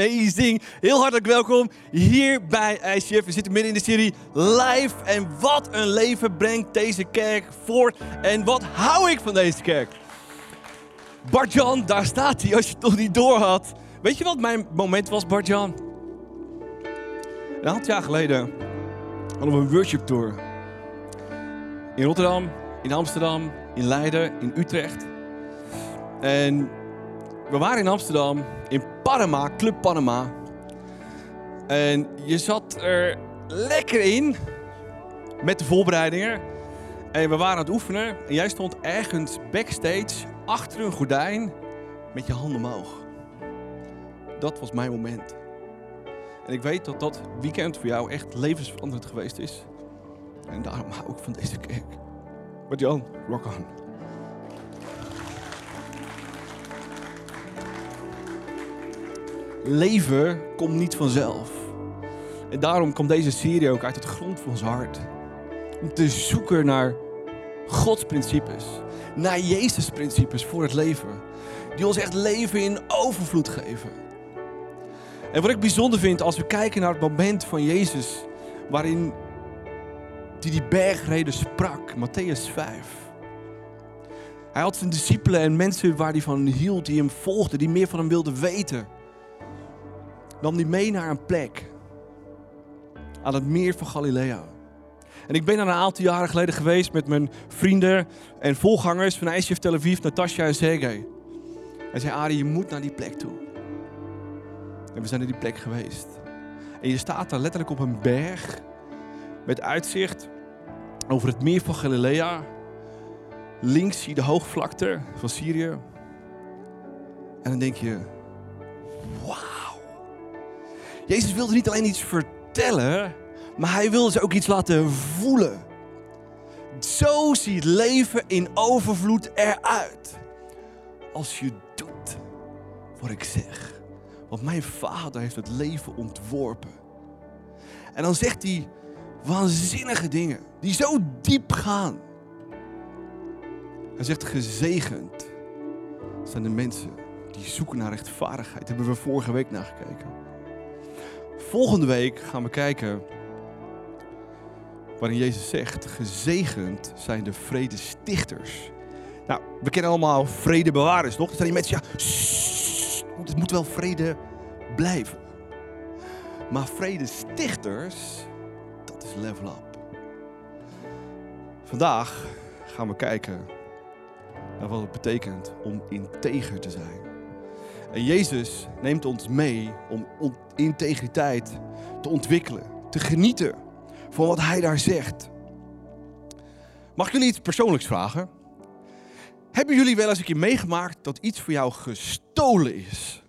amazing. Heel hartelijk welkom hier bij ICF. We zitten midden in de serie Live. En wat een leven brengt deze kerk voort. En wat hou ik van deze kerk. Bart-Jan, daar staat hij als je het nog niet door had. Weet je wat mijn moment was, Bart-Jan? Een aantal jaar geleden hadden we een worship tour. In Rotterdam, in Amsterdam, in Leiden, in Utrecht. En we waren in Amsterdam, in Panama, Club Panama. En je zat er lekker in met de voorbereidingen. En we waren aan het oefenen. En jij stond ergens backstage achter een gordijn met je handen omhoog. Dat was mijn moment. En ik weet dat dat weekend voor jou echt levensveranderend geweest is. En daarom ik van deze kerk. Maar Jan, rock on. Leven komt niet vanzelf. En daarom komt deze serie ook uit het grond van ons hart. Om te zoeken naar Gods principes. Naar Jezus principes voor het leven. Die ons echt leven in overvloed geven. En wat ik bijzonder vind als we kijken naar het moment van Jezus. Waarin die die bergreden sprak. Matthäus 5. Hij had zijn discipelen en mensen waar hij van hield. Die hem volgden. Die meer van hem wilden weten nam die mee naar een plek. Aan het meer van Galilea. En ik ben daar een aantal jaren geleden geweest met mijn vrienden en volgangers van ICF Tel Aviv, Natasja en Sergej. Hij zei, Arie, je moet naar die plek toe. En we zijn naar die plek geweest. En je staat daar letterlijk op een berg met uitzicht over het meer van Galilea. Links zie je de hoogvlakte van Syrië. En dan denk je, wauw. Jezus wilde niet alleen iets vertellen, maar hij wilde ze ook iets laten voelen. Zo ziet leven in overvloed eruit. Als je doet wat ik zeg. Want mijn vader heeft het leven ontworpen. En dan zegt hij waanzinnige dingen die zo diep gaan. Hij zegt gezegend zijn de mensen die zoeken naar rechtvaardigheid. Daar hebben we vorige week naar gekeken. Volgende week gaan we kijken waarin Jezus zegt: gezegend zijn de vredestichters. Nou, we kennen allemaal vredebewarers, toch? Er zijn die mensen, ja, shh, het moet wel vrede blijven. Maar vredestichters, dat is level up. Vandaag gaan we kijken naar wat het betekent om integer te zijn. En Jezus neemt ons mee om integriteit te ontwikkelen, te genieten van wat Hij daar zegt. Mag ik jullie iets persoonlijks vragen? Hebben jullie wel eens een keer meegemaakt dat iets voor jou gestolen is?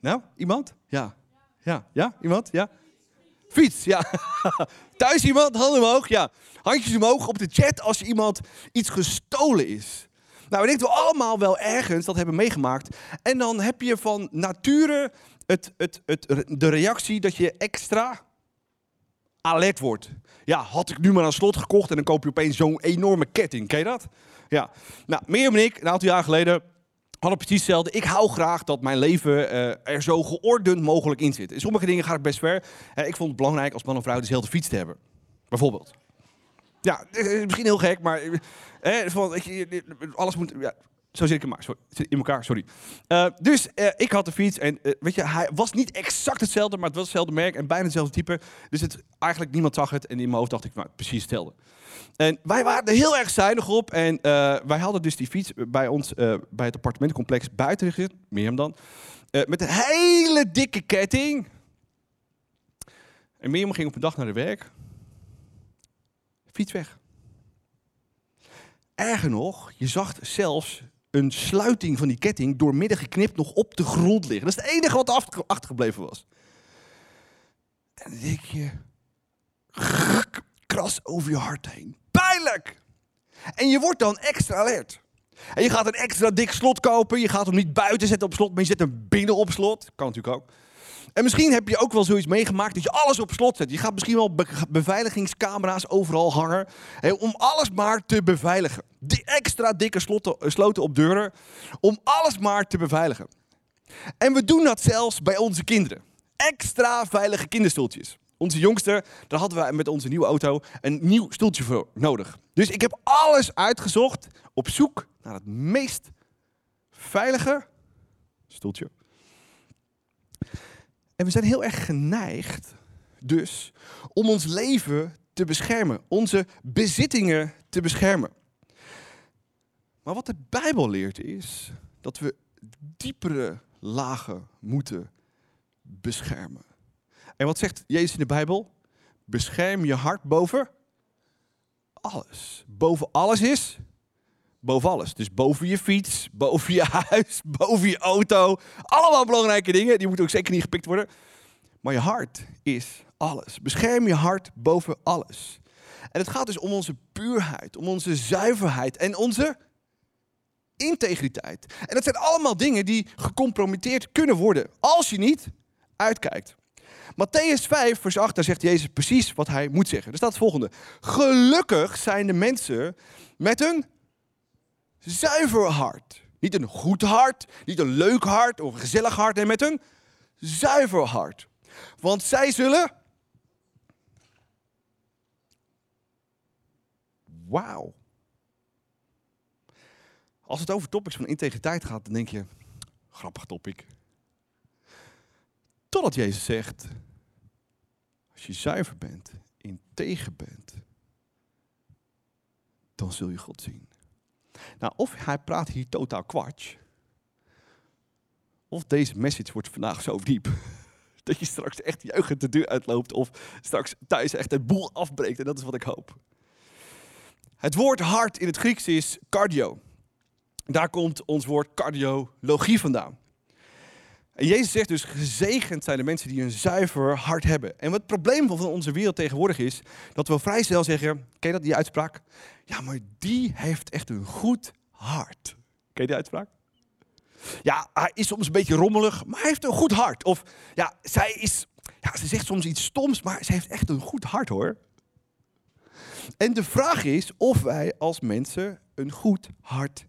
Nou, iemand? Ja. Ja, ja, iemand? Ja. Fiets, ja. Thuis iemand? Handen omhoog, ja. Handjes omhoog op de chat als iemand iets gestolen is. Nou, ik denk dat we allemaal wel ergens dat hebben meegemaakt. En dan heb je van nature het, het, het, de reactie dat je extra alert wordt. Ja, had ik nu maar een slot gekocht en dan koop je opeens zo'n enorme ketting. Ken je dat? Ja. Nou, Mirjam en ik, een aantal jaar geleden, hadden precies hetzelfde. Ik hou graag dat mijn leven uh, er zo geordend mogelijk in zit. In sommige dingen ga ik best ver. Ik vond het belangrijk als man of vrouw dezelfde fiets te hebben. Bijvoorbeeld. Ja, eh, misschien heel gek, maar eh, van, alles moet. Ja, zo zit ik in elkaar. Sorry. In elkaar, sorry. Dus ik had de fiets en weet je, hij was niet exact hetzelfde, maar het was hetzelfde merk en bijna hetzelfde type. Dus het, eigenlijk niemand zag het en in mijn hoofd dacht ik, nou, precies hetzelfde. En wij waren er heel erg zuinig op en wij hadden dus die fiets bij ons, bij het appartementencomplex buiten gezet, meer dan, met een hele dikke ketting. En Mirjam ging op een dag naar de werk. Fiets weg. Erger nog, je zag zelfs een sluiting van die ketting doormidden geknipt nog op de grond liggen. Dat is het enige wat achtergebleven was. En dan denk je, kras over je hart heen. Pijnlijk! En je wordt dan extra alert. En je gaat een extra dik slot kopen. Je gaat hem niet buiten zetten op slot, maar je zet hem binnen op slot. Kan natuurlijk ook. En misschien heb je ook wel zoiets meegemaakt dat je alles op slot zet. Je gaat misschien wel beveiligingscamera's overal hangen. om alles maar te beveiligen. Die extra dikke sloten, sloten op deuren. Om alles maar te beveiligen. En we doen dat zelfs bij onze kinderen. Extra veilige kinderstoeltjes. Onze jongste, daar hadden we met onze nieuwe auto een nieuw stoeltje voor nodig. Dus ik heb alles uitgezocht op zoek naar het meest veilige stoeltje. En we zijn heel erg geneigd dus om ons leven te beschermen, onze bezittingen te beschermen. Maar wat de Bijbel leert is dat we diepere lagen moeten beschermen. En wat zegt Jezus in de Bijbel? Bescherm je hart boven alles. Boven alles is boven alles. Dus boven je fiets, boven je huis, boven je auto. Allemaal belangrijke dingen. Die moeten ook zeker niet gepikt worden. Maar je hart is alles. Bescherm je hart boven alles. En het gaat dus om onze puurheid, om onze zuiverheid en onze integriteit. En dat zijn allemaal dingen die gecompromitteerd kunnen worden als je niet uitkijkt. Matthäus 5, vers 8, daar zegt Jezus precies wat hij moet zeggen. Er staat het volgende. Gelukkig zijn de mensen met een zuiver hart. Niet een goed hart, niet een leuk hart of een gezellig hart, nee, met een zuiver hart. Want zij zullen. Wauw. Als het over topics van integriteit gaat, dan denk je, grappig topic. Totdat Jezus zegt, als je zuiver bent, integer bent, dan zul je God zien. Nou, of hij praat hier totaal kwats, of deze message wordt vandaag zo diep, dat je straks echt juichend de deur uitloopt, of straks thuis echt een boel afbreekt, en dat is wat ik hoop. Het woord hart in het Grieks is cardio. Daar komt ons woord cardiologie vandaan. En Jezus zegt dus, gezegend zijn de mensen die een zuiver hart hebben. En wat het probleem van onze wereld tegenwoordig is, dat we vrij snel zeggen, ken je dat, die uitspraak? Ja, maar die heeft echt een goed hart. Ken je die uitspraak? Ja, hij is soms een beetje rommelig, maar hij heeft een goed hart. Of ja, zij is, ja, ze zegt soms iets stoms, maar ze heeft echt een goed hart hoor. En de vraag is of wij als mensen een goed hart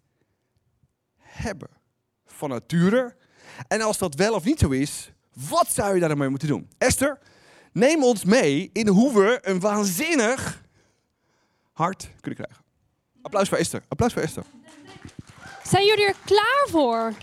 hebben. Van nature en als dat wel of niet zo is, wat zou je daarmee moeten doen? Esther, neem ons mee in hoe we een waanzinnig hart kunnen krijgen. Applaus voor Esther. Applaus voor Esther. Zijn jullie er klaar voor?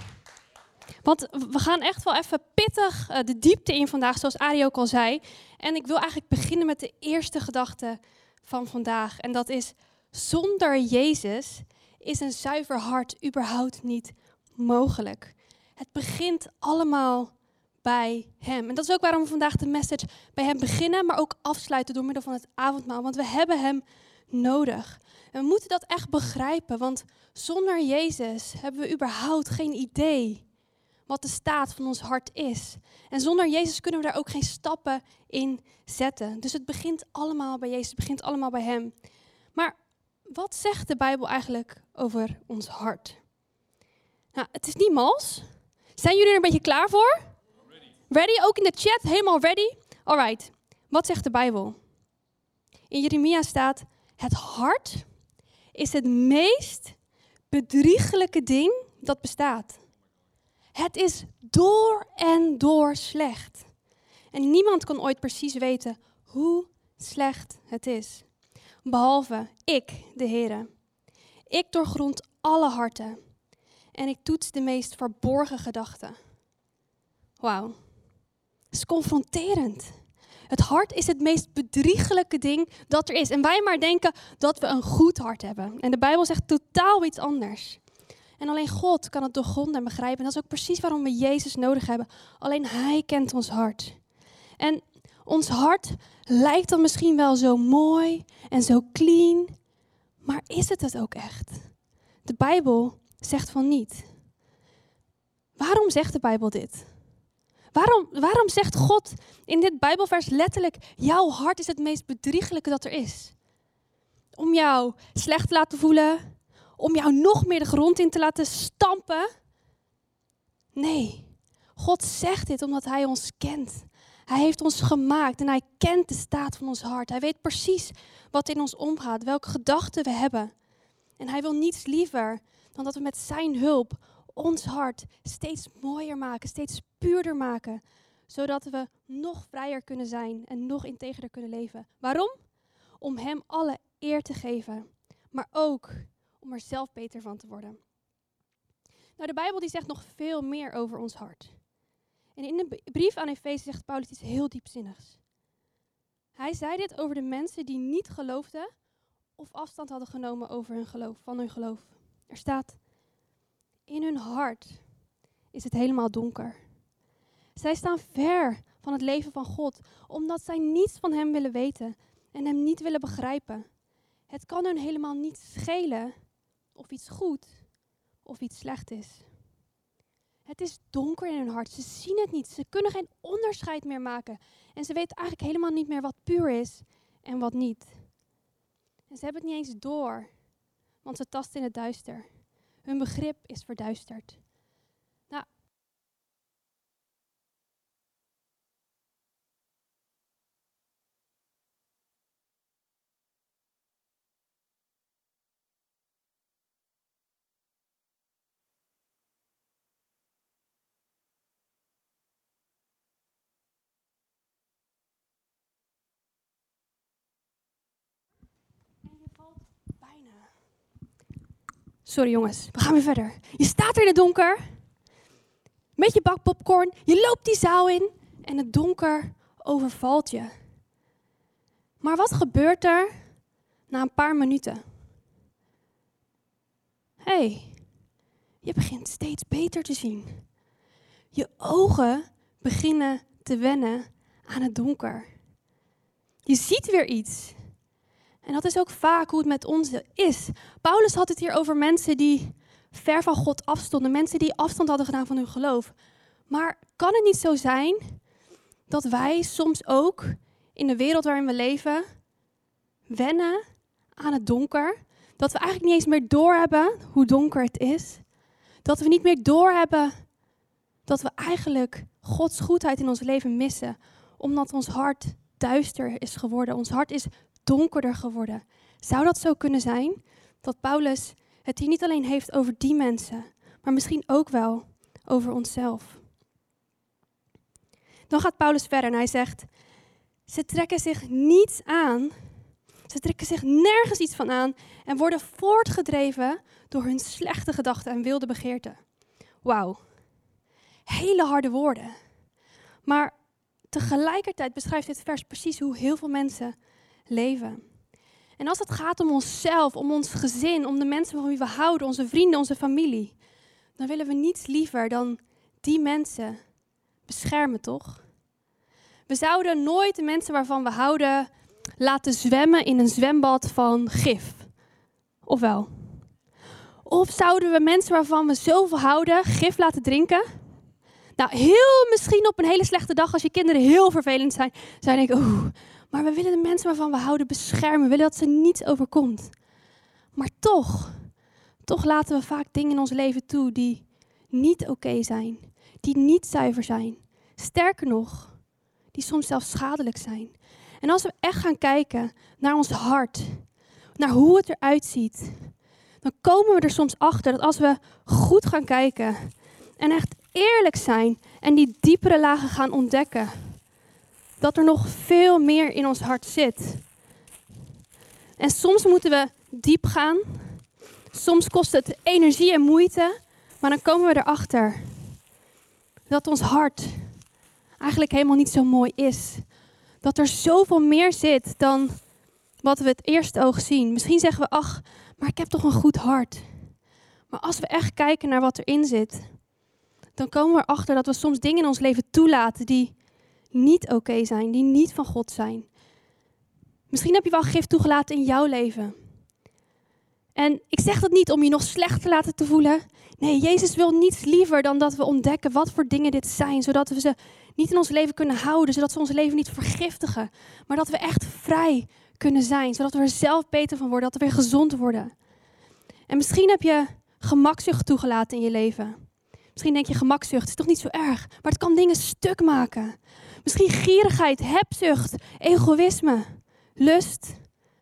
Want we gaan echt wel even pittig uh, de diepte in vandaag, zoals Arie ook al zei. En ik wil eigenlijk beginnen met de eerste gedachte van vandaag. En dat is, zonder Jezus is een zuiver hart überhaupt niet mogelijk. Het begint allemaal bij Hem. En dat is ook waarom we vandaag de message bij Hem beginnen, maar ook afsluiten door middel van het avondmaal. Want we hebben Hem nodig. En we moeten dat echt begrijpen, want zonder Jezus hebben we überhaupt geen idee wat de staat van ons hart is. En zonder Jezus kunnen we daar ook geen stappen in zetten. Dus het begint allemaal bij Jezus, het begint allemaal bij Hem. Maar wat zegt de Bijbel eigenlijk over ons hart? Nou, het is niet mals. Zijn jullie er een beetje klaar voor? Ready. Ook in de chat, helemaal ready? Alright. Wat zegt de Bijbel? In Jeremia staat: Het hart is het meest bedriegelijke ding dat bestaat. Het is door en door slecht. En niemand kan ooit precies weten hoe slecht het is. Behalve ik, de Heer. Ik doorgrond alle harten en ik toets de meest verborgen gedachten. Wauw. Het is confronterend. Het hart is het meest bedriegelijke ding dat er is. En wij maar denken dat we een goed hart hebben. En de Bijbel zegt totaal iets anders. En alleen God kan het doorgronden en begrijpen. En dat is ook precies waarom we Jezus nodig hebben. Alleen Hij kent ons hart. En ons hart lijkt dan misschien wel zo mooi en zo clean. Maar is het het ook echt? De Bijbel zegt van niet. Waarom zegt de Bijbel dit? Waarom, waarom zegt God in dit Bijbelvers letterlijk: Jouw hart is het meest bedriegelijke dat er is? Om jou slecht te laten voelen, om jou nog meer de grond in te laten stampen? Nee, God zegt dit omdat Hij ons kent. Hij heeft ons gemaakt en Hij kent de staat van ons hart. Hij weet precies wat in ons omgaat, welke gedachten we hebben. En Hij wil niets liever dan dat we met Zijn hulp ons hart steeds mooier maken, steeds puurder maken, zodat we nog vrijer kunnen zijn en nog integerder kunnen leven. Waarom? Om Hem alle eer te geven, maar ook om er zelf beter van te worden. Nou, de Bijbel die zegt nog veel meer over ons hart. En in de brief aan Efeze zegt Paulus iets heel diepzinnigs. Hij zei dit over de mensen die niet geloofden of afstand hadden genomen over hun geloof, van hun geloof. Er staat, in hun hart is het helemaal donker. Zij staan ver van het leven van God, omdat zij niets van Hem willen weten en Hem niet willen begrijpen. Het kan hun helemaal niet schelen of iets goed of iets slecht is. Het is donker in hun hart. Ze zien het niet. Ze kunnen geen onderscheid meer maken. En ze weten eigenlijk helemaal niet meer wat puur is en wat niet. En ze hebben het niet eens door, want ze tasten in het duister. Hun begrip is verduisterd. Sorry jongens, we gaan weer verder. Je staat er in het donker. Met je bak popcorn. Je loopt die zaal in. En het donker overvalt je. Maar wat gebeurt er na een paar minuten? Hé, hey, je begint steeds beter te zien. Je ogen beginnen te wennen aan het donker. Je ziet weer iets. En dat is ook vaak hoe het met ons is. Paulus had het hier over mensen die ver van God afstonden, mensen die afstand hadden gedaan van hun geloof. Maar kan het niet zo zijn dat wij soms ook in de wereld waarin we leven wennen aan het donker? Dat we eigenlijk niet eens meer doorhebben hoe donker het is? Dat we niet meer doorhebben dat we eigenlijk Gods goedheid in ons leven missen, omdat ons hart duister is geworden. Ons hart is donkerder geworden. Zou dat zo kunnen zijn dat Paulus het hier niet alleen heeft over die mensen, maar misschien ook wel over onszelf? Dan gaat Paulus verder en hij zegt: Ze trekken zich niets aan, ze trekken zich nergens iets van aan en worden voortgedreven door hun slechte gedachten en wilde begeerten. Wauw, hele harde woorden. Maar tegelijkertijd beschrijft dit vers precies hoe heel veel mensen leven. En als het gaat om onszelf, om ons gezin, om de mensen van wie we houden, onze vrienden, onze familie, dan willen we niets liever dan die mensen beschermen, toch? We zouden nooit de mensen waarvan we houden laten zwemmen in een zwembad van gif. Of wel? Of zouden we mensen waarvan we zoveel houden gif laten drinken? Nou, heel misschien op een hele slechte dag, als je kinderen heel vervelend zijn, zou je denken, maar we willen de mensen waarvan we houden beschermen. We willen dat ze niets overkomt. Maar toch, toch laten we vaak dingen in ons leven toe die niet oké zijn. Die niet zuiver zijn. Sterker nog, die soms zelfs schadelijk zijn. En als we echt gaan kijken naar ons hart, naar hoe het eruit ziet, dan komen we er soms achter dat als we goed gaan kijken en echt eerlijk zijn en die diepere lagen gaan ontdekken, dat er nog veel meer in ons hart zit. En soms moeten we diep gaan. Soms kost het energie en moeite. Maar dan komen we erachter dat ons hart eigenlijk helemaal niet zo mooi is. Dat er zoveel meer zit dan wat we het eerste oog zien. Misschien zeggen we, ach, maar ik heb toch een goed hart. Maar als we echt kijken naar wat erin zit, dan komen we erachter dat we soms dingen in ons leven toelaten die niet oké zijn, die niet van God zijn. Misschien heb je wel gif toegelaten in jouw leven. En ik zeg dat niet om je nog slecht te laten te voelen. Nee, Jezus wil niets liever dan dat we ontdekken wat voor dingen dit zijn, zodat we ze niet in ons leven kunnen houden, zodat ze ons leven niet vergiftigen, maar dat we echt vrij kunnen zijn, zodat we er zelf beter van worden, dat we weer gezond worden. En misschien heb je gemakzucht toegelaten in je leven. Misschien denk je gemakzucht is toch niet zo erg, maar het kan dingen stuk maken. Misschien gierigheid, hebzucht, egoïsme, lust,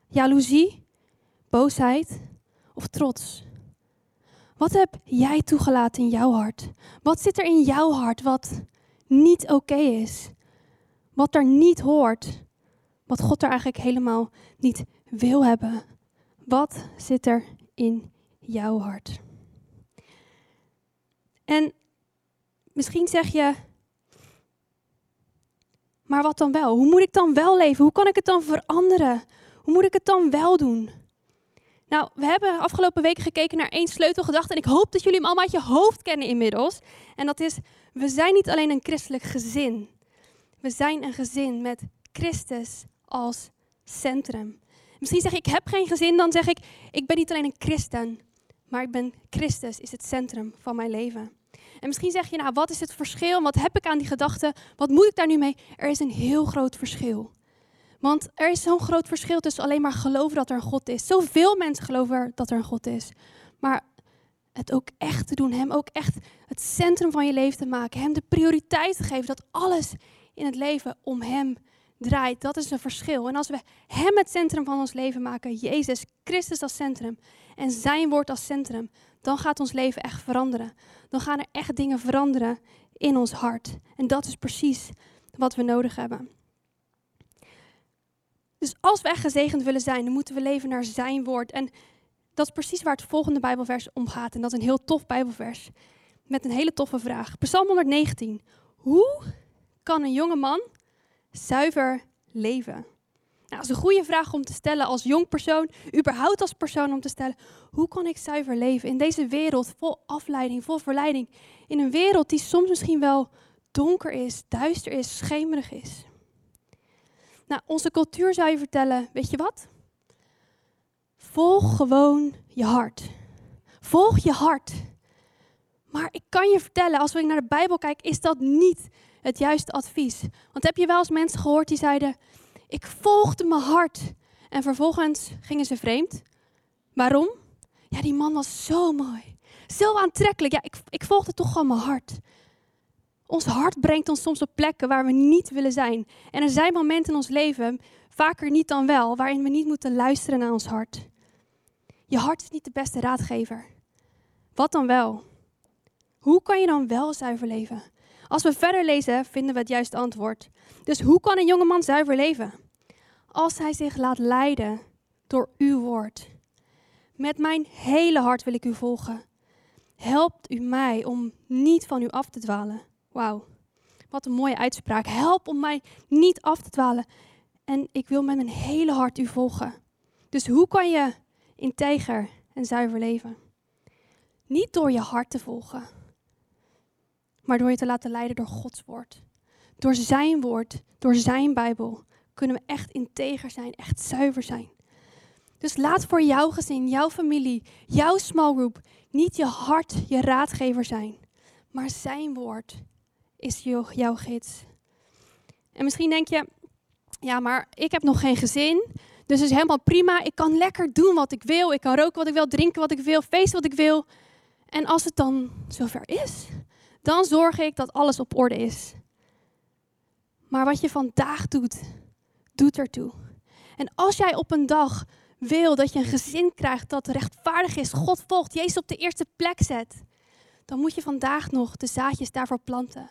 jaloezie, boosheid of trots. Wat heb jij toegelaten in jouw hart? Wat zit er in jouw hart wat niet oké is? Wat er niet hoort? Wat God er eigenlijk helemaal niet wil hebben? Wat zit er in jouw hart? En misschien zeg je, maar wat dan wel? Hoe moet ik dan wel leven? Hoe kan ik het dan veranderen? Hoe moet ik het dan wel doen? Nou, we hebben afgelopen weken gekeken naar één sleutelgedachte. En ik hoop dat jullie hem allemaal uit je hoofd kennen inmiddels. En dat is, we zijn niet alleen een christelijk gezin. We zijn een gezin met Christus als centrum. Misschien zeg ik, ik heb geen gezin, dan zeg ik, ik ben niet alleen een christen. Maar ik ben Christus, is het centrum van mijn leven. En misschien zeg je, nou, wat is het verschil? Wat heb ik aan die gedachte? Wat moet ik daar nu mee? Er is een heel groot verschil. Want er is zo'n groot verschil tussen alleen maar geloven dat er een God is. Zoveel mensen geloven dat er een God is. Maar het ook echt te doen, Hem ook echt het centrum van je leven te maken. Hem de prioriteit te geven dat alles in het leven om Hem draait. Dat is een verschil. En als we Hem het centrum van ons leven maken, Jezus Christus als centrum en Zijn woord als centrum, dan gaat ons leven echt veranderen. Dan gaan er echt dingen veranderen in ons hart. En dat is precies wat we nodig hebben. Dus als we echt gezegend willen zijn, dan moeten we leven naar zijn woord. En dat is precies waar het volgende Bijbelvers om gaat. En dat is een heel tof Bijbelvers. Met een hele toffe vraag. Psalm 119. Hoe kan een jonge man zuiver leven? Nou, dat is een goede vraag om te stellen als jong persoon, überhaupt als persoon om te stellen. Hoe kan ik zuiver leven in deze wereld vol afleiding, vol verleiding? In een wereld die soms misschien wel donker is, duister is, schemerig is. Nou, onze cultuur zou je vertellen, weet je wat? Volg gewoon je hart. Volg je hart. Maar ik kan je vertellen, als we naar de Bijbel kijken, is dat niet het juiste advies. Want heb je wel eens mensen gehoord die zeiden: Ik volgde mijn hart. En vervolgens gingen ze vreemd. Waarom? Ja, die man was zo mooi. Zo aantrekkelijk. Ja, ik, ik volgde toch gewoon mijn hart. Ons hart brengt ons soms op plekken waar we niet willen zijn. En er zijn momenten in ons leven, vaker niet dan wel, waarin we niet moeten luisteren naar ons hart. Je hart is niet de beste raadgever. Wat dan wel? Hoe kan je dan wel zuiver leven? Als we verder lezen, vinden we het juiste antwoord. Dus hoe kan een jongeman zuiver leven? Als hij zich laat leiden door uw woord. Met mijn hele hart wil ik u volgen. Helpt u mij om niet van u af te dwalen. Wauw, wat een mooie uitspraak. Help om mij niet af te dwalen. En ik wil met mijn hele hart u volgen. Dus hoe kan je integer en zuiver leven? Niet door je hart te volgen, maar door je te laten leiden door Gods woord. Door zijn woord, door zijn Bijbel, kunnen we echt integer zijn, echt zuiver zijn. Dus laat voor jouw gezin, jouw familie, jouw small group niet je hart je raadgever zijn, maar zijn woord is jouw gids. En misschien denk je, ja, maar ik heb nog geen gezin, dus het is helemaal prima. Ik kan lekker doen wat ik wil. Ik kan roken wat ik wil, drinken wat ik wil, feesten wat ik wil. En als het dan zover is, dan zorg ik dat alles op orde is. Maar wat je vandaag doet, doet ertoe. En als jij op een dag wil dat je een gezin krijgt dat rechtvaardig is, God volgt, Jezus op de eerste plek zet, dan moet je vandaag nog de zaadjes daarvoor planten.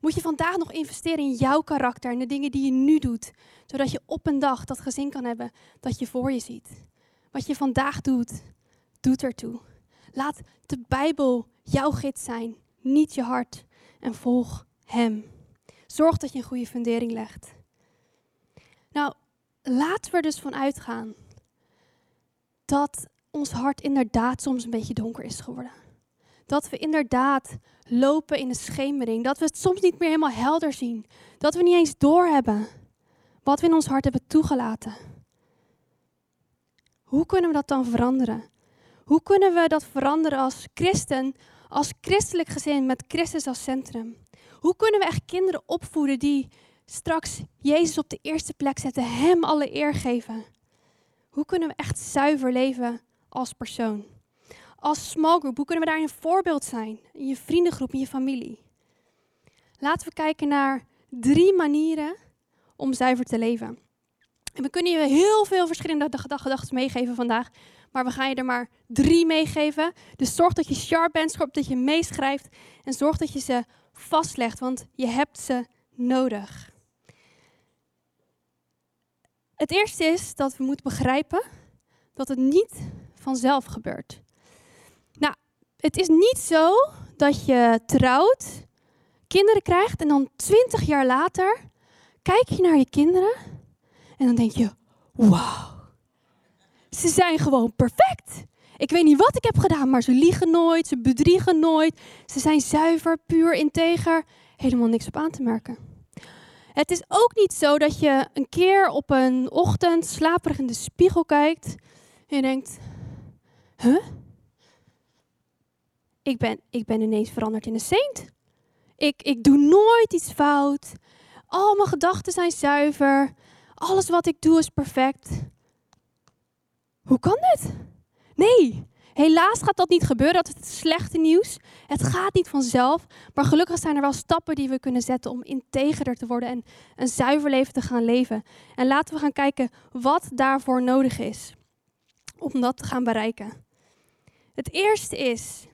Moet je vandaag nog investeren in jouw karakter en de dingen die je nu doet, zodat je op een dag dat gezin kan hebben dat je voor je ziet. Wat je vandaag doet, doet ertoe. Laat de Bijbel jouw gids zijn, niet je hart, en volg Hem. Zorg dat je een goede fundering legt. Nou, laten we er dus van uitgaan dat ons hart inderdaad soms een beetje donker is geworden. Dat we inderdaad lopen in de schemering. Dat we het soms niet meer helemaal helder zien. Dat we niet eens doorhebben wat we in ons hart hebben toegelaten. Hoe kunnen we dat dan veranderen? Hoe kunnen we dat veranderen als christen, als christelijk gezin met Christus als centrum? Hoe kunnen we echt kinderen opvoeden die straks Jezus op de eerste plek zetten, Hem alle eer geven? Hoe kunnen we echt zuiver leven als persoon? als small group, hoe kunnen we daar een voorbeeld zijn? In je vriendengroep, in je familie. Laten we kijken naar drie manieren om zuiver te leven. En we kunnen je heel veel verschillende gedachten meegeven vandaag. maar we gaan je er maar drie meegeven. Dus zorg dat je sharp bent, zorg dat je meeschrijft en zorg dat je ze vastlegt, want je hebt ze nodig. Het eerste is dat we moeten begrijpen dat het niet vanzelf gebeurt. Nou, het is niet zo dat je trouwt, kinderen krijgt en dan twintig jaar later kijk je naar je kinderen en dan denk je, wauw, ze zijn gewoon perfect. Ik weet niet wat ik heb gedaan, maar ze liegen nooit, ze bedriegen nooit. Ze zijn zuiver, puur, integer. Helemaal niks op aan te merken. Het is ook niet zo dat je een keer op een ochtend slaperig in de spiegel kijkt en je denkt, huh? Ik ben, ik ben ineens veranderd in een saint. Ik, ik doe nooit iets fout. Al mijn gedachten zijn zuiver. Alles wat ik doe is perfect. Hoe kan dit? Nee, helaas gaat dat niet gebeuren. Dat is het slechte nieuws. Het gaat niet vanzelf. Maar gelukkig zijn er wel stappen die we kunnen zetten om integerder te worden en een zuiver leven te gaan leven. En laten we gaan kijken wat daarvoor nodig is om dat te gaan bereiken. Het eerste is,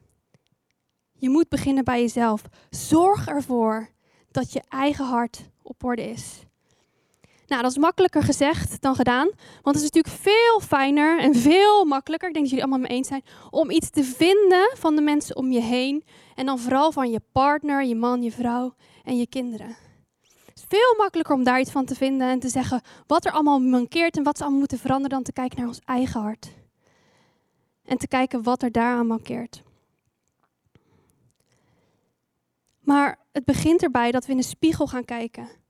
je moet beginnen bij jezelf. Zorg ervoor dat je eigen hart op orde is. Nou, dat is makkelijker gezegd dan gedaan. Want het is natuurlijk veel fijner en veel makkelijker, ik denk dat jullie allemaal mee eens zijn, om iets te vinden van de mensen om je heen. En dan vooral van je partner, je man, je vrouw en je kinderen. Het is veel makkelijker om daar iets van te vinden en te zeggen wat er allemaal mankeert en wat ze allemaal moeten veranderen dan te kijken naar ons eigen hart. En te kijken wat er daaraan mankeert. Maar het begint erbij dat we in de spiegel gaan kijken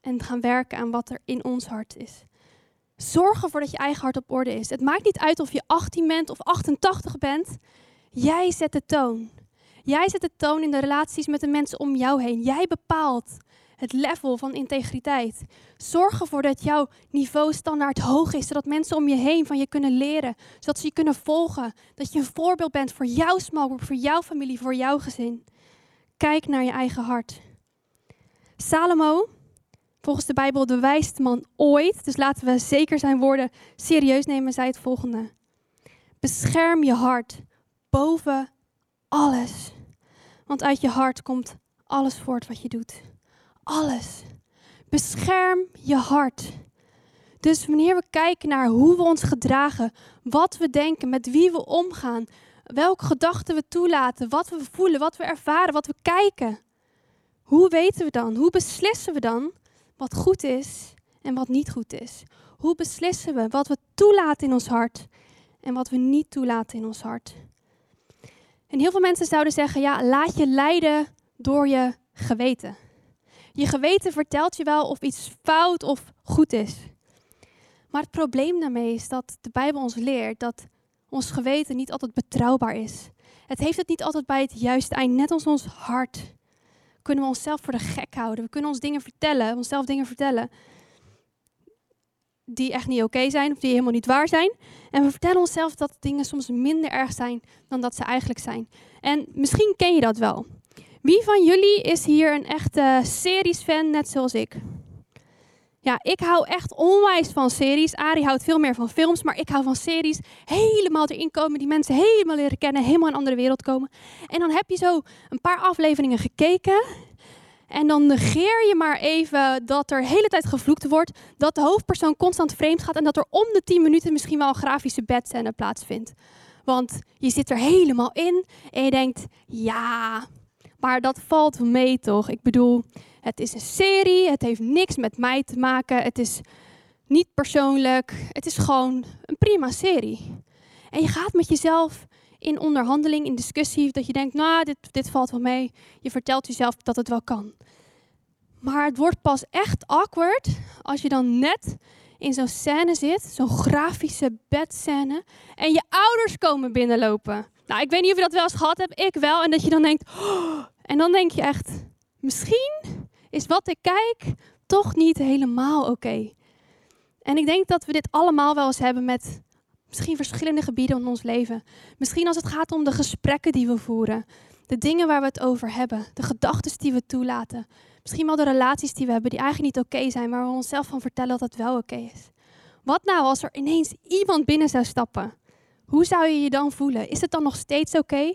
en gaan werken aan wat er in ons hart is. Zorg ervoor dat je eigen hart op orde is. Het maakt niet uit of je 18 bent of 88 bent. Jij zet de toon. Jij zet de toon in de relaties met de mensen om jou heen. Jij bepaalt het level van integriteit. Zorg ervoor dat jouw niveau standaard hoog is, zodat mensen om je heen van je kunnen leren, zodat ze je kunnen volgen. Dat je een voorbeeld bent voor jouw small group, voor jouw familie, voor jouw gezin. Kijk naar je eigen hart. Salomo, volgens de Bijbel de wijste man ooit, dus laten we zeker zijn woorden serieus nemen, zei het volgende. Bescherm je hart boven alles. Want uit je hart komt alles voort wat je doet. Alles. Bescherm je hart. Dus wanneer we kijken naar hoe we ons gedragen, wat we denken, met wie we omgaan, welke gedachten we toelaten, wat we voelen, wat we ervaren, wat we kijken. Hoe weten we dan? Hoe beslissen we dan wat goed is en wat niet goed is? Hoe beslissen we wat we toelaten in ons hart en wat we niet toelaten in ons hart? En heel veel mensen zouden zeggen: ja, laat je leiden door je geweten. Je geweten vertelt je wel of iets fout of goed is. Maar het probleem daarmee is dat de Bijbel ons leert dat ons geweten niet altijd betrouwbaar is. Het heeft het niet altijd bij het juiste eind. Net als ons hart kunnen we onszelf voor de gek houden. We kunnen ons dingen vertellen, onszelf dingen vertellen die echt niet oké zijn of die helemaal niet waar zijn. En we vertellen onszelf dat dingen soms minder erg zijn dan dat ze eigenlijk zijn. En misschien ken je dat wel. Wie van jullie is hier een echte series-fan, net zoals ik? Ja, ik hou echt onwijs van series. Ari houdt veel meer van films, maar ik hou van series. Helemaal erin komen, die mensen helemaal leren kennen, helemaal in een andere wereld komen. En dan heb je zo een paar afleveringen gekeken. En dan negeer je maar even dat er de hele tijd gevloekt wordt. Dat de hoofdpersoon constant vreemd gaat en dat er om de 10 minuten misschien wel een grafische bedscène plaatsvindt. Want je zit er helemaal in en je denkt, ja, maar dat valt mee toch? Ik bedoel, het is een serie, het heeft niks met mij te maken, het is niet persoonlijk, het is gewoon een prima serie. En je gaat met jezelf in onderhandeling, in discussie, dat je denkt, nou, dit, dit valt wel mee. Je vertelt jezelf dat het wel kan. Maar het wordt pas echt awkward als je dan net in zo'n scène zit, zo'n grafische bedscène, en je ouders komen binnenlopen. Nou, ik weet niet of je dat wel eens gehad hebt, ik wel. En dat je dan denkt, oh, en dan denk je echt, misschien is wat ik kijk toch niet helemaal oké. En ik denk dat we dit allemaal wel eens hebben met misschien verschillende gebieden in ons leven. Misschien als het gaat om de gesprekken die we voeren, de dingen waar we het over hebben, de gedachten die we toelaten. Misschien wel de relaties die we hebben die eigenlijk niet oké zijn, maar we onszelf van vertellen dat het wel oké is. Wat nou als er ineens iemand binnen zou stappen? Hoe zou je je dan voelen? Is het dan nog steeds oké?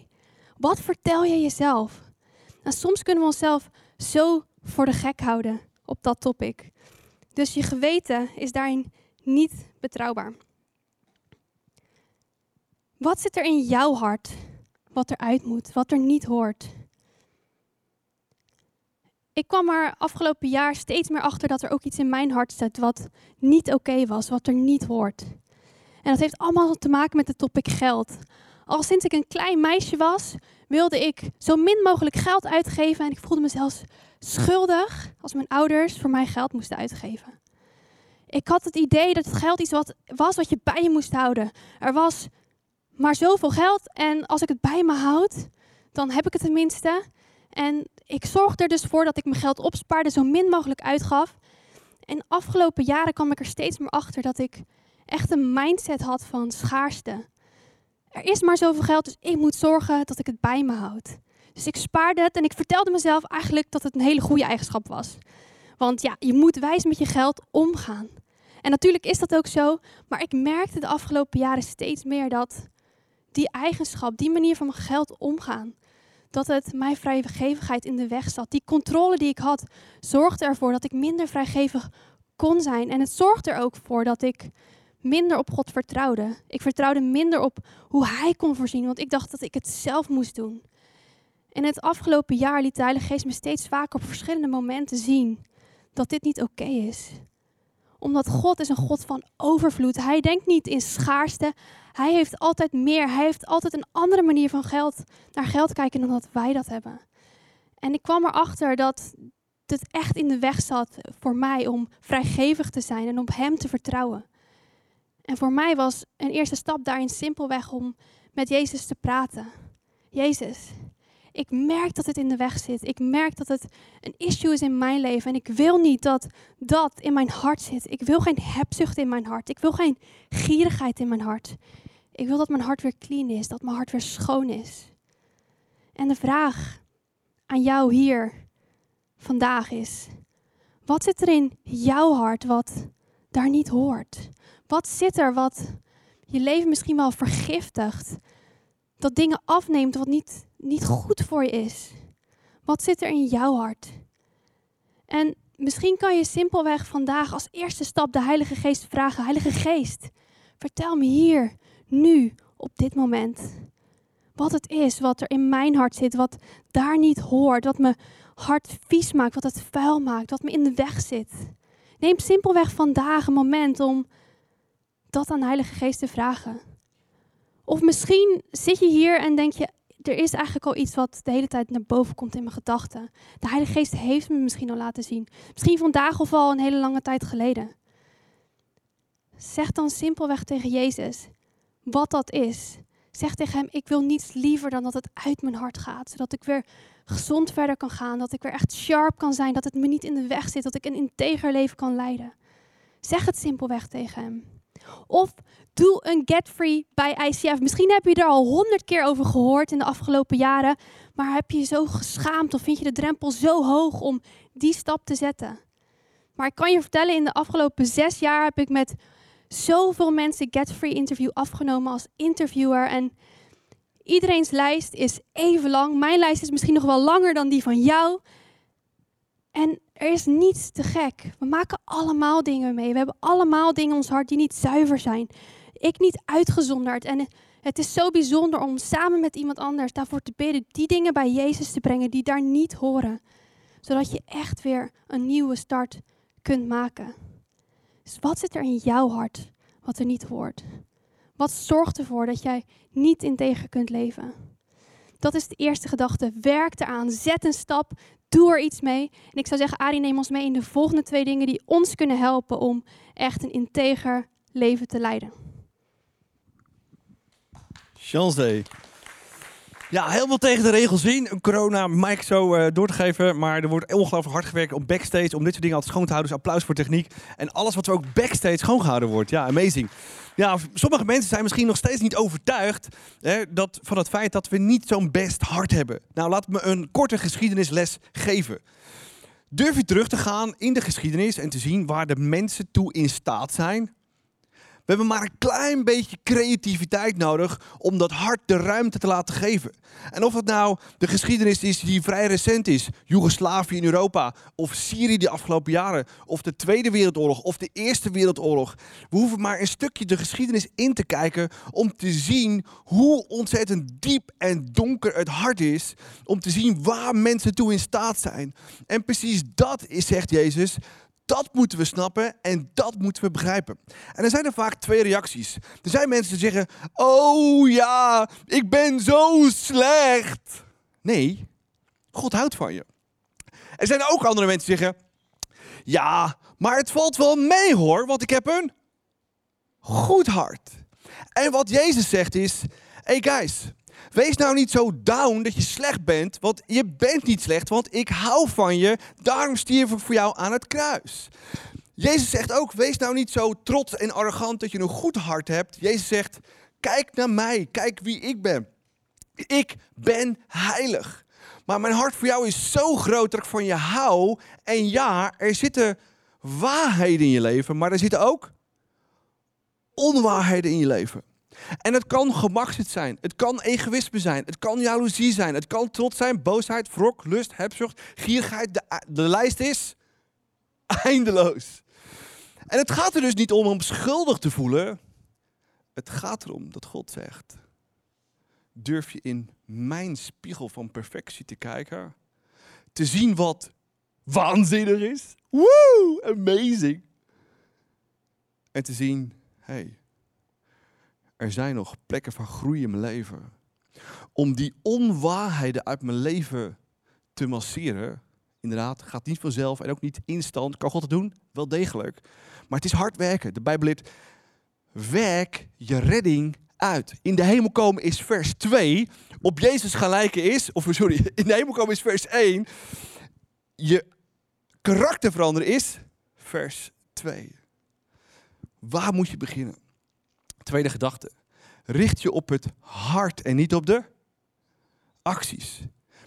Wat vertel je jezelf? En soms kunnen we onszelf zo voor de gek houden op dat topic. Dus je geweten is daarin niet betrouwbaar. Wat zit er in jouw hart wat eruit moet, wat er niet hoort? Ik kwam er afgelopen jaar steeds meer achter dat er ook iets in mijn hart zit wat niet oké was, wat er niet hoort. En dat heeft allemaal te maken met het topic geld. Al sinds ik een klein meisje was, wilde ik zo min mogelijk geld uitgeven en ik voelde me zelfs schuldig als mijn ouders voor mij geld moesten uitgeven. Ik had het idee dat het geld iets wat was wat je bij je moest houden. Er was maar zoveel geld en als ik het bij me houd, dan heb ik het tenminste. En ik zorgde er dus voor dat ik mijn geld opspaarde, zo min mogelijk uitgaf. En afgelopen jaren kwam ik er steeds meer achter dat ik echt een mindset had van schaarste. Er is maar zoveel geld, dus ik moet zorgen dat ik het bij me houd. Dus ik spaarde het en ik vertelde mezelf eigenlijk dat het een hele goede eigenschap was. Want ja, je moet wijs met je geld omgaan. En natuurlijk is dat ook zo, maar ik merkte de afgelopen jaren steeds meer dat die eigenschap, die manier van mijn geld omgaan, dat het mijn vrijgevigheid in de weg zat. Die controle die ik had, zorgde ervoor dat ik minder vrijgevig kon zijn. En het zorgde er ook voor dat ik minder op God vertrouwde. Ik vertrouwde minder op hoe Hij kon voorzien, want ik dacht dat ik het zelf moest doen. En het afgelopen jaar liet de Heilige Geest me steeds vaker op verschillende momenten zien dat dit niet oké is. Omdat God is een God van overvloed. Hij denkt niet in schaarste. Hij heeft altijd meer. Hij heeft altijd een andere manier van geld, naar geld kijken dan dat wij dat hebben. En ik kwam erachter dat het echt in de weg zat voor mij om vrijgevig te zijn en op Hem te vertrouwen. En voor mij was een eerste stap daarin simpelweg om met Jezus te praten. Jezus, ik merk dat het in de weg zit. Ik merk dat het een issue is in mijn leven. En ik wil niet dat dat in mijn hart zit. Ik wil geen hebzucht in mijn hart. Ik wil geen gierigheid in mijn hart. Ik wil dat mijn hart weer clean is, dat mijn hart weer schoon is. En de vraag aan jou hier vandaag is: wat zit er in jouw hart wat daar niet hoort? Wat zit er wat je leven misschien wel vergiftigt? Dat dingen afneemt wat niet, niet goed voor je is. Wat zit er in jouw hart? En misschien kan je simpelweg vandaag als eerste stap de Heilige Geest vragen: Heilige Geest, vertel me hier, nu, op dit moment. Wat het is, wat er in mijn hart zit, wat daar niet hoort, wat me hart vies maakt, wat het vuil maakt, wat me in de weg zit. Neem simpelweg vandaag een moment om dat aan de Heilige Geest te vragen. Of misschien zit je hier en denk je, er is eigenlijk al iets wat de hele tijd naar boven komt in mijn gedachten. De Heilige Geest heeft me misschien al laten zien. Misschien vandaag of al een hele lange tijd geleden. Zeg dan simpelweg tegen Jezus wat dat is. Zeg tegen hem, ik wil niets liever dan dat het uit mijn hart gaat. Zodat ik weer gezond verder kan gaan. Dat ik weer echt sharp kan zijn. Dat het me niet in de weg zit. Dat ik een integer leven kan leiden. Zeg het simpelweg tegen hem. Of doe een get free bij ICF. Misschien heb je er al honderd keer over gehoord in de afgelopen jaren. Maar heb je je zo geschaamd of vind je de drempel zo hoog om die stap te zetten? Maar ik kan je vertellen, in de afgelopen zes jaar heb ik met zoveel mensen Get Free Interview afgenomen als interviewer. En iedereen's lijst is even lang. Mijn lijst is misschien nog wel langer dan die van jou. En er is niets te gek. We maken allemaal dingen mee. We hebben allemaal dingen in ons hart die niet zuiver zijn. Ik niet uitgezonderd. En het is zo bijzonder om samen met iemand anders daarvoor te bidden. Die dingen bij Jezus te brengen die daar niet horen. Zodat je echt weer een nieuwe start kunt maken. Dus wat zit er in jouw hart wat er niet hoort? Wat zorgt ervoor dat jij niet integer kunt leven? Dat is de eerste gedachte. Werk eraan. Zet een stap. Doe er iets mee. En ik zou zeggen, Ari, neem ons mee in de volgende twee dingen die ons kunnen helpen om echt een integer leven te leiden. Chance ja, veel tegen de regels in. Een corona mic zo uh, door te geven. Maar er wordt ongelooflijk hard gewerkt op backstage om dit soort dingen altijd schoon te houden. Dus applaus voor techniek. En alles wat er ook backstage schoongehouden wordt. Ja, amazing. Ja, sommige mensen zijn misschien nog steeds niet overtuigd hè, dat, van het feit dat we niet zo'n best hart hebben. Nou, laat me een korte geschiedenisles geven. Durf je terug te gaan in de geschiedenis en te zien waar de mensen toe in staat zijn We hebben maar een klein beetje creativiteit nodig om dat hart de ruimte te laten geven. En of het nou de geschiedenis is die vrij recent is, Joegoslavië in Europa, of Syrië de afgelopen jaren, of de Tweede Wereldoorlog, of de Eerste Wereldoorlog. We hoeven maar een stukje de geschiedenis in te kijken om te zien hoe ontzettend diep en donker het hart is. Om te zien waar mensen toe in staat zijn. En precies dat is, zegt Jezus, dat moeten we snappen en dat moeten we begrijpen. En er zijn er vaak twee reacties. Er zijn mensen die zeggen: Oh ja, ik ben zo slecht. Nee, God houdt van je. Er zijn ook andere mensen die zeggen: Ja, maar het valt wel mee hoor, want ik heb een goed hart. En wat Jezus zegt is: Hey guys, Wees nou niet zo down dat je slecht bent, want je bent niet slecht, want ik hou van je. Daarom stierf ik voor jou aan het kruis. Jezus zegt ook, wees nou niet zo trots en arrogant dat je een goed hart hebt. Jezus zegt, kijk naar mij, kijk wie ik ben. Ik ben heilig. Maar mijn hart voor jou is zo groot dat ik van je hou. En ja, er zitten waarheden in je leven, maar er zitten ook onwaarheden in je leven. En het kan gemakzucht zijn, het kan egoïsme zijn, het kan jaloezie zijn, het kan trots zijn, boosheid, wrok, lust, hebzucht, gierigheid. De, de lijst is eindeloos. En het gaat er dus niet om om schuldig te voelen. Het gaat erom dat God zegt: durf je in mijn spiegel van perfectie te kijken, te zien wat waanzinnig is, woo, amazing, en te zien, hey, er zijn nog plekken van groei in mijn leven. Om die onwaarheden uit mijn leven te masseren, inderdaad, gaat niet vanzelf en ook niet instant. Kan God het doen? Wel degelijk. Maar het is hard werken. De Bijbel leert, werk je redding uit. In de hemel komen is vers 2. Op Jezus gaan is, of sorry, in de hemel komen is vers 1. Je karakter veranderen is vers 2. Waar moet je beginnen? Tweede gedachte. Richt je op het hart en niet op de acties.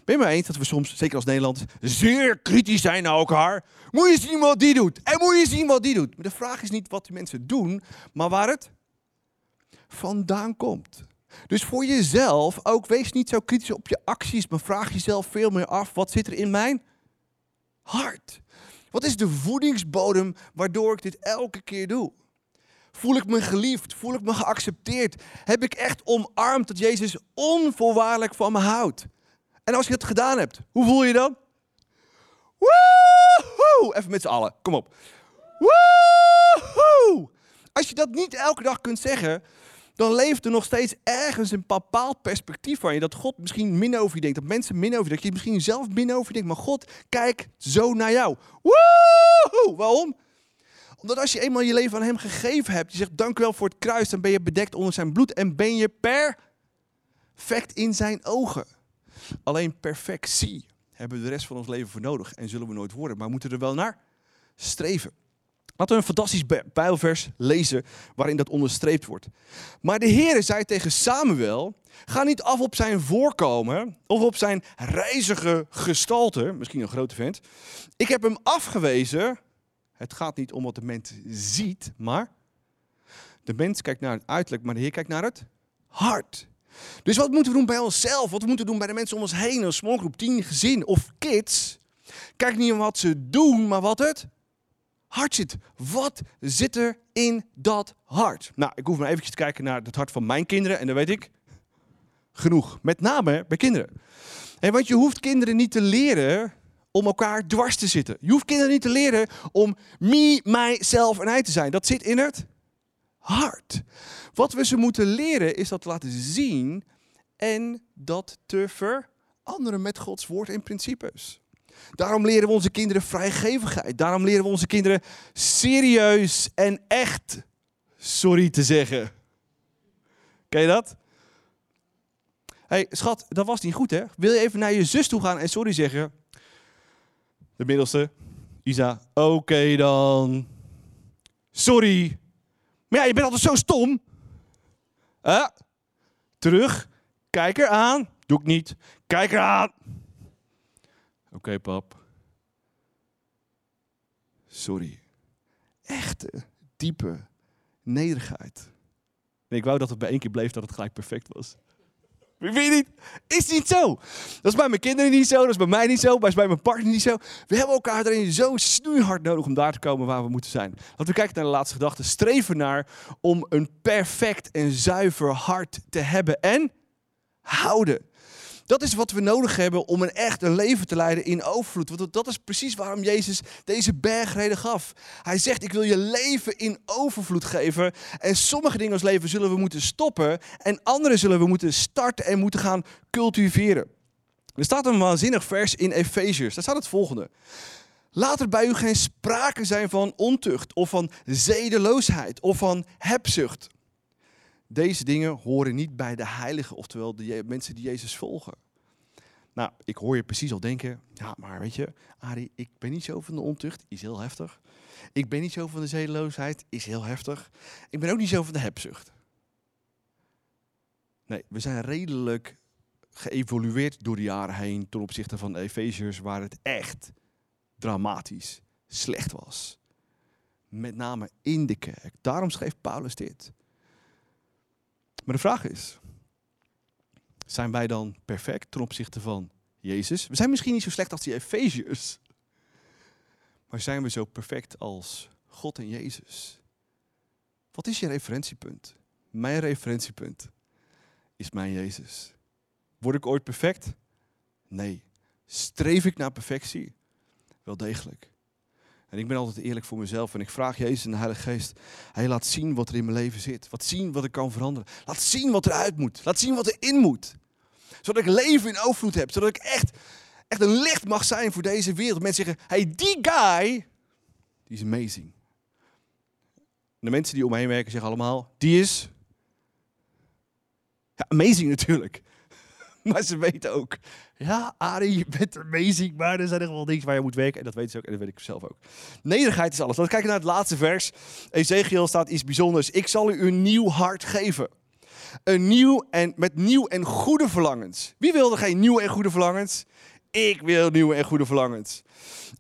Ben je eens dat we soms, zeker als Nederlanders, zeer kritisch zijn naar elkaar? Moet je zien wat die doet en moet je zien wat die doet. Maar de vraag is niet wat die mensen doen, maar waar het vandaan komt. Dus voor jezelf ook, wees niet zo kritisch op je acties, maar vraag jezelf veel meer af, wat zit er in mijn hart? Wat is de voedingsbodem waardoor ik dit elke keer doe? Voel ik me geliefd? Voel ik me geaccepteerd? Heb ik echt omarmd dat Jezus onvoorwaardelijk van me houdt? En als je het gedaan hebt, hoe voel je dan? Woehoe! Even met z'n allen, kom op. Woehoe! Als je dat niet elke dag kunt zeggen, dan leeft er nog steeds ergens een bepaald perspectief van je. Dat God misschien min over je denkt, dat mensen min over je dat je misschien zelf min over je denkt. Maar God kijkt zo naar jou. Woehoe! Waarom? Omdat als je eenmaal je leven aan hem gegeven hebt, je zegt dank u wel voor het kruis, dan ben je bedekt onder zijn bloed en ben je perfect in zijn ogen. Alleen perfectie hebben we de rest van ons leven voor nodig en zullen we nooit worden, maar we moeten er wel naar streven. Laten we een fantastisch Bijbelvers lezen waarin dat onderstreept wordt. Maar de Heer zei tegen Samuel, ga niet af op zijn voorkomen of op zijn reizige gestalte, misschien een grote vent. Ik heb hem afgewezen het gaat niet om wat de mens ziet, maar de mens kijkt naar het uiterlijk, maar de Heer kijkt naar het hart. Dus wat moeten we doen bij onszelf? Wat moeten we doen bij de mensen om ons heen? Een smallgroep, tien gezin of kids. Kijk niet om wat ze doen, maar wat het hart zit. Wat zit er in dat hart? Nou, ik hoef maar eventjes te kijken naar het hart van mijn kinderen en dan weet ik genoeg. Met name bij kinderen. En want je hoeft kinderen niet te leren om elkaar dwars te zitten. Je hoeft kinderen niet te leren om me, mijzelf en hij te zijn. Dat zit in het hart. Wat we ze moeten leren is dat te laten zien en dat te veranderen met Gods woord en principes. Daarom leren we onze kinderen vrijgevigheid. Daarom leren we onze kinderen serieus en echt sorry te zeggen. Ken je dat? hey, schat, dat was niet goed hè. Wil je even naar je zus toe gaan en sorry zeggen? De middelste. Isa, oké dan. Sorry. Maar ja, je bent altijd zo stom. Uh, terug. Kijk er aan. Doe ik niet. Kijk er aan. Oké, pap. Sorry. Echte, diepe, nederigheid. Nee, ik wou dat het bij één keer bleef dat het gelijk perfect was. Weet je niet? Is niet zo. Dat is bij mijn kinderen niet zo, dat is bij mij niet zo, dat is bij mijn partner niet zo. We hebben elkaar erin zo snoeihard nodig om daar te komen waar we moeten zijn. Laten we kijken naar de laatste gedachte. Streven naar om een perfect en zuiver hart te hebben en houden. Dat is wat we nodig hebben om een echt een leven te leiden in overvloed. Want dat is precies waarom Jezus deze bergreden gaf. Hij zegt, ik wil je leven in overvloed geven. En sommige dingen als leven zullen we moeten stoppen. En andere zullen we moeten starten en moeten gaan cultiveren. Er staat een waanzinnig vers in Efeziërs. Daar staat het volgende. Laat er bij u geen sprake zijn van ontucht of van zedeloosheid of van hebzucht. Deze dingen horen niet bij de heiligen, oftewel de mensen die Jezus volgen. Nou, ik hoor je precies al denken, ja, maar weet je, Ari, ik ben niet zo van de ontucht, is heel heftig. Ik ben niet zo van de zedeloosheid, is heel heftig. Ik ben ook niet zo van de hebzucht. Nee, we zijn redelijk geëvolueerd door de jaren heen ten opzichte van de Efeziërs, waar het echt dramatisch slecht was. Met name in de kerk. Daarom schreef Paulus dit. Maar de vraag is, zijn wij dan perfect ten opzichte van Jezus? We zijn misschien niet zo slecht als die Efeziërs. Maar zijn we zo perfect als God en Jezus? Wat is je referentiepunt? Mijn referentiepunt is mijn Jezus. Word ik ooit perfect? Nee. Streef ik naar perfectie? Wel degelijk. En ik ben altijd eerlijk voor mezelf en ik vraag Jezus en de Heilige Geest, hij laat zien wat er in mijn leven zit. Wat zien wat ik kan veranderen. Laat zien wat eruit moet. Laat zien wat erin moet. Zodat ik leven in overvloed heb. Zodat ik echt, echt een licht mag zijn voor deze wereld. Mensen zeggen, hey die guy, die is amazing. de mensen die om me heen werken zeggen allemaal, die is amazing natuurlijk. Maar ze weten ook, ja, Arie, je bent amazing, maar er zijn er wel dingen waar je moet werken. En dat weten ze ook en dat weet ik zelf ook. Nederigheid is alles. Laten we kijken naar het laatste vers. Ezekiel staat iets bijzonders. Ik zal u een nieuw hart geven. Een nieuw en met nieuw en goede verlangens. Wie wilde geen nieuwe en goede verlangens? Ik wil nieuwe en goede verlangens.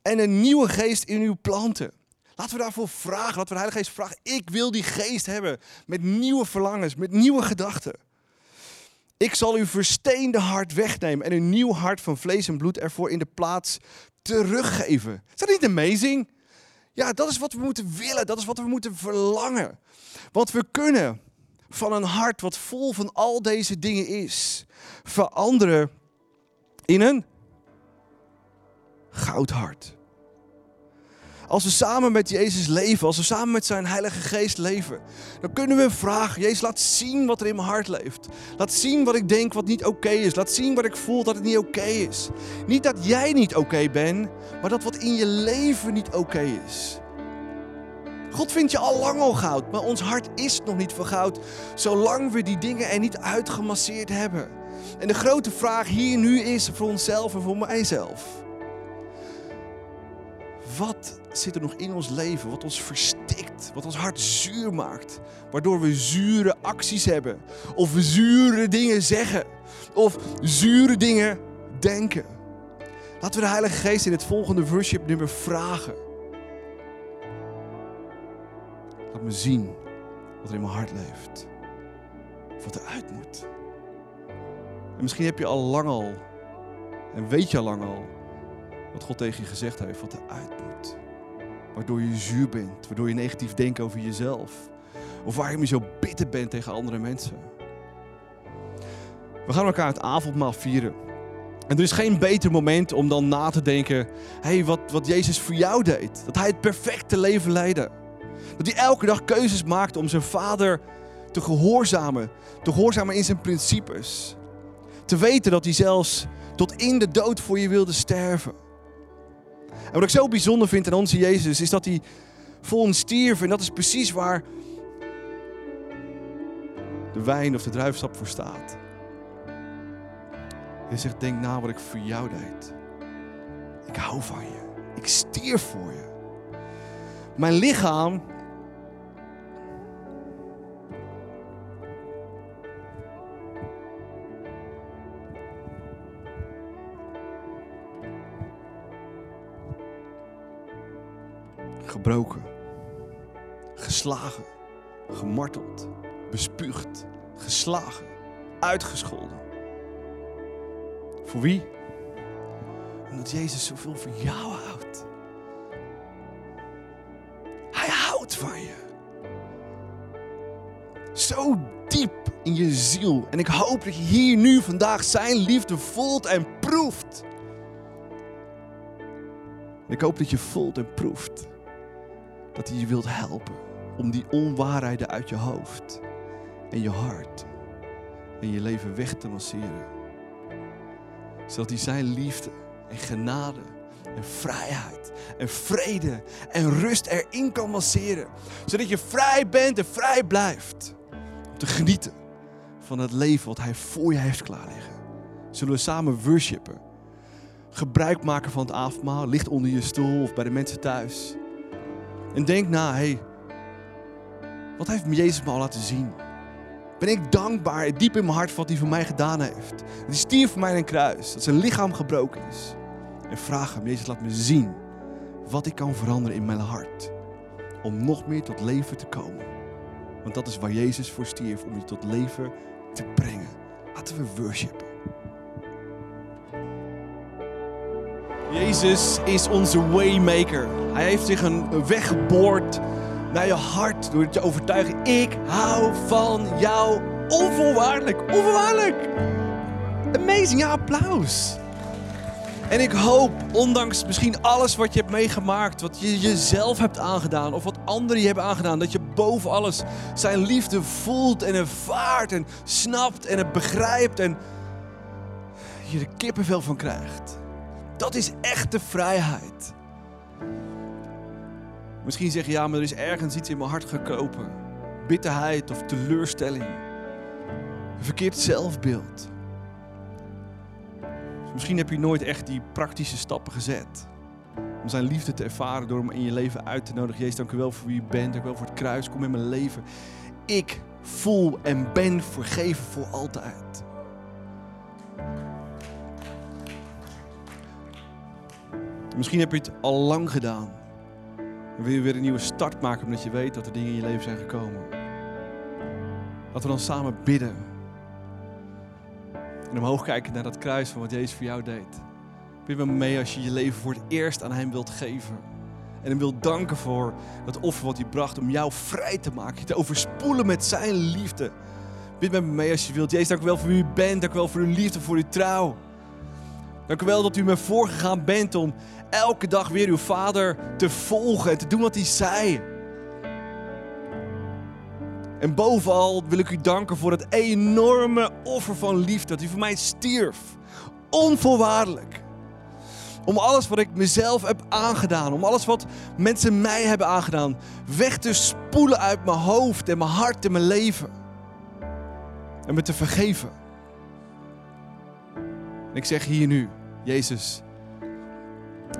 En een nieuwe geest in uw planten. Laten we daarvoor vragen. Laten we de Heilige Geest vragen. Ik wil die geest hebben. Met nieuwe verlangens, met nieuwe gedachten. Ik zal uw versteende hart wegnemen en een nieuw hart van vlees en bloed ervoor in de plaats teruggeven. Is dat niet amazing? Ja, dat is wat we moeten willen. Dat is wat we moeten verlangen. Want we kunnen van een hart wat vol van al deze dingen is, veranderen in een goudhart. Als we samen met Jezus leven, als we samen met zijn Heilige Geest leven, dan kunnen we vragen: Jezus, laat zien wat er in mijn hart leeft. Laat zien wat ik denk wat niet oké is. Laat zien wat ik voel dat het niet oké is. Niet dat jij niet oké bent, maar dat wat in je leven niet oké is. God vindt je al lang al goud, maar ons hart is nog niet van goud, zolang we die dingen er niet uitgemasseerd hebben. En de grote vraag hier nu is voor onszelf en voor mijzelf. Wat zit er nog in ons leven wat ons verstikt, wat ons hart zuur maakt, waardoor we zure acties hebben, of zure dingen zeggen, of zure dingen denken. Laten we de Heilige Geest in het volgende worship nummer vragen. Laat me zien wat er in mijn hart leeft, wat eruit moet. En misschien heb je al lang al, en weet je al lang al, wat God tegen je gezegd heeft, wat eruit moet. Waardoor je zuur bent, waardoor je negatief denkt over jezelf. Of waarom je zo bitter bent tegen andere mensen. We gaan elkaar het avondmaal vieren. En er is geen beter moment om dan na te denken: hey, wat, wat Jezus voor jou deed. Dat hij het perfecte leven leidde. Dat hij elke dag keuzes maakte om zijn vader te gehoorzamen. Te gehoorzamen in zijn principes. Te weten dat hij zelfs tot in de dood voor je wilde sterven. En wat ik zo bijzonder vind aan onze Jezus, is dat hij voor ons stierf. En dat is precies waar de wijn of de druifsap voor staat. Hij zegt, denk na wat ik voor jou deed. Ik hou van je. Ik stierf voor je. Mijn lichaam gebroken, geslagen, gemarteld, bespuugd, geslagen, uitgescholden. Voor wie? Omdat Jezus zoveel van jou houdt. Hij houdt van je. Zo diep in je ziel. En ik hoop dat je hier nu vandaag zijn liefde voelt en proeft. Ik hoop dat je voelt en proeft dat hij je wilt helpen om die onwaarheden uit je hoofd en je hart en je leven weg te masseren. Zodat hij zijn liefde en genade en vrijheid en vrede en rust erin kan masseren. Zodat je vrij bent en vrij blijft om te genieten van het leven wat hij voor je heeft klaarliggen. Zullen we samen worshipen? Gebruik maken van het avondmaal, ligt onder je stoel of bij de mensen thuis. En denk na, hey, wat heeft Jezus me al laten zien? Ben ik dankbaar diep in mijn hart voor wat hij voor mij gedaan heeft. Dat hij stierf voor mij in een kruis, dat zijn lichaam gebroken is. En vraag hem, Jezus laat me zien wat ik kan veranderen in mijn hart. Om nog meer tot leven te komen. Want dat is waar Jezus voor stierf, om je tot leven te brengen. Laten we worshipen. Jezus is onze waymaker. Hij heeft zich een weg geboord naar je hart door te overtuigen. Ik hou van jou onvoorwaardelijk. Onvoorwaardelijk. Amazing, ja applaus. En ik hoop, ondanks misschien alles wat je hebt meegemaakt, wat je jezelf hebt aangedaan of wat anderen je hebben aangedaan, dat je boven alles zijn liefde voelt en ervaart en snapt en het begrijpt en je er kippenvel van krijgt. Dat is echte vrijheid. Misschien zeg je ja, maar er is ergens iets in mijn hart gekropen. Bitterheid of teleurstelling. Een verkeerd zelfbeeld. Misschien heb je nooit echt die praktische stappen gezet. Om zijn liefde te ervaren door hem in je leven uit te nodigen. Jezus, dank u wel voor wie u bent. Dank u wel voor het kruis. Kom in mijn leven. Ik voel en ben vergeven voor altijd. Misschien heb je het al lang gedaan. En wil je weer een nieuwe start maken omdat je weet dat er dingen in je leven zijn gekomen. Laten we dan samen bidden. En omhoog kijken naar dat kruis van wat Jezus voor jou deed. Bid me mee als je je leven voor het eerst aan Hem wilt geven. En Hem wilt danken voor dat offer wat Hij bracht om jou vrij te maken. Je te overspoelen met Zijn liefde. Bid met me mee als je wilt. Jezus, dank u wel voor wie u bent. Dank u wel voor uw liefde, voor uw trouw. Dank u wel dat u me voorgegaan bent om elke dag weer uw vader te volgen en te doen wat hij zei. En bovenal wil ik u danken voor het enorme offer van liefde dat u voor mij stierf. Onvoorwaardelijk. Om alles wat ik mezelf heb aangedaan, om alles wat mensen mij hebben aangedaan, weg te spoelen uit mijn hoofd en mijn hart en mijn leven. En me te vergeven. En ik zeg hier nu, Jezus,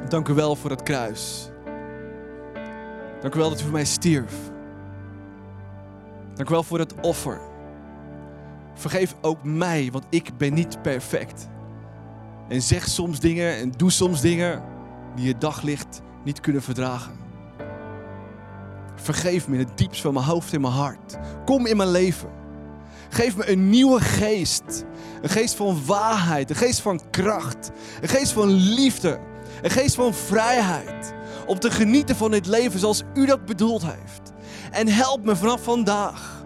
dank u wel voor het kruis. Dank u wel dat u voor mij stierf. Dank u wel voor het offer. Vergeef ook mij, want ik ben niet perfect. En zeg soms dingen en doe soms dingen die je daglicht niet kunnen verdragen. Vergeef me in het diepst van mijn hoofd en mijn hart. Kom in mijn leven. Geef me een nieuwe geest. Een geest van waarheid, een geest van kracht, een geest van liefde, een geest van vrijheid. Om te genieten van dit leven zoals u dat bedoeld heeft. En help me vanaf vandaag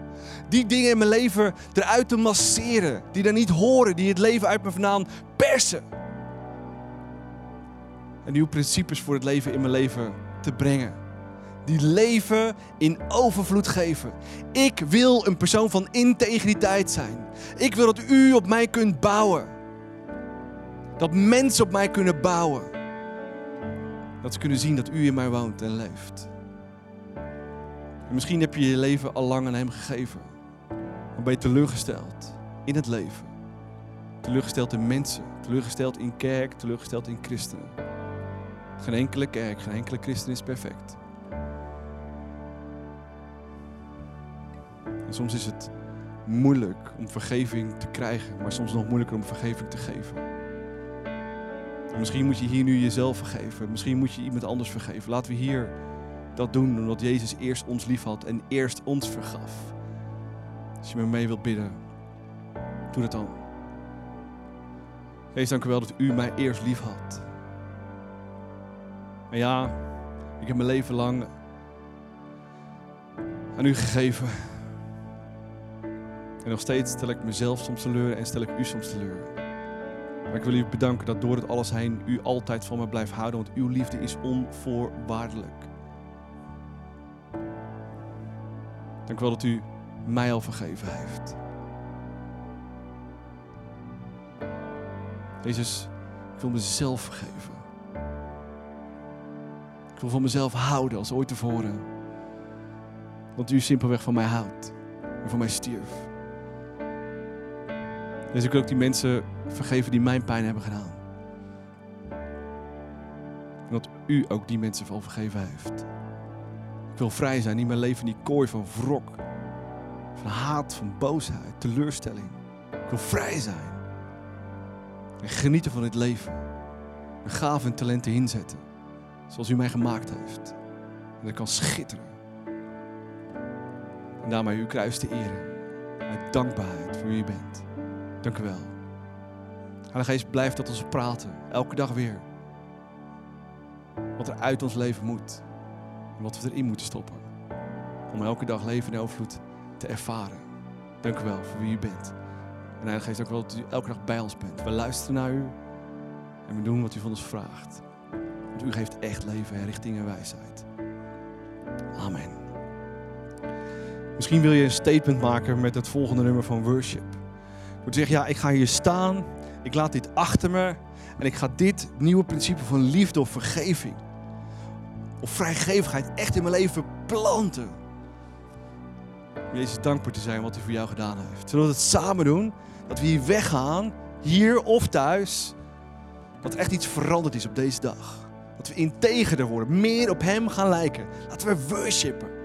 die dingen in mijn leven eruit te masseren. Die er niet horen, die het leven uit me vandaan persen. En uw principes voor het leven in mijn leven te brengen. Die leven in overvloed geven. Ik wil een persoon van integriteit zijn. Ik wil dat u op mij kunt bouwen. Dat mensen op mij kunnen bouwen. Dat ze kunnen zien dat u in mij woont en leeft. En misschien heb je je leven al lang aan hem gegeven. Dan ben je teleurgesteld in het leven. Teleurgesteld in mensen. Teleurgesteld in kerk. Teleurgesteld in christenen. Geen enkele kerk, geen enkele christen is perfect. Soms is het moeilijk om vergeving te krijgen, maar soms nog moeilijker om vergeving te geven. En misschien moet je hier nu jezelf vergeven. Misschien moet je iemand anders vergeven. Laten we hier dat doen omdat Jezus eerst ons lief had en eerst ons vergaf. Als je me mee wilt bidden, doe dat dan. Wees dank u wel dat u mij eerst lief had. En ja, ik heb mijn leven lang aan u gegeven. En nog steeds stel ik mezelf soms teleur en stel ik u soms teleur. Maar ik wil u bedanken dat door het alles heen u altijd van me blijft houden, want uw liefde is onvoorwaardelijk. Dank u wel dat u mij al vergeven heeft. Jezus, ik wil mezelf vergeven. Ik wil van mezelf houden als ooit tevoren. Want u simpelweg van mij houdt en van mij stierf. Dus ik wil ook die mensen vergeven die mijn pijn hebben gedaan. En dat u ook die mensen al vergeven heeft. Ik wil vrij zijn, niet meer leven in die kooi van wrok, van haat, van boosheid, teleurstelling. Ik wil vrij zijn. En genieten van dit leven. En gaven en talenten inzetten. Zoals u mij gemaakt heeft. En dat kan schitteren. En daarmee uw kruis te eren. Uit dankbaarheid voor wie u bent. Dank u wel. Heilige Geest, blijf tot ons praten. Elke dag weer. Wat er uit ons leven moet. En wat we erin moeten stoppen. Om elke dag leven in overvloed te ervaren. Dank u wel voor wie u bent. En Heilige Geest, dank wel dat u elke dag bij ons bent. We luisteren naar u. En we doen wat u van ons vraagt. Want u geeft echt leven, richting en wijsheid. Amen. Misschien wil je een statement maken met het volgende nummer van worship. Te zeggen, ja, ik ga hier staan. Ik laat dit achter me. En ik ga dit nieuwe principe van liefde of vergeving. Of vrijgevigheid echt in mijn leven planten. Jezus dankbaar te zijn wat hij voor jou gedaan heeft. Zullen we het samen doen? Dat we hier weggaan, hier of thuis. Dat echt iets veranderd is op deze dag. Dat we integerder worden, meer op hem gaan lijken. Laten we worshipen.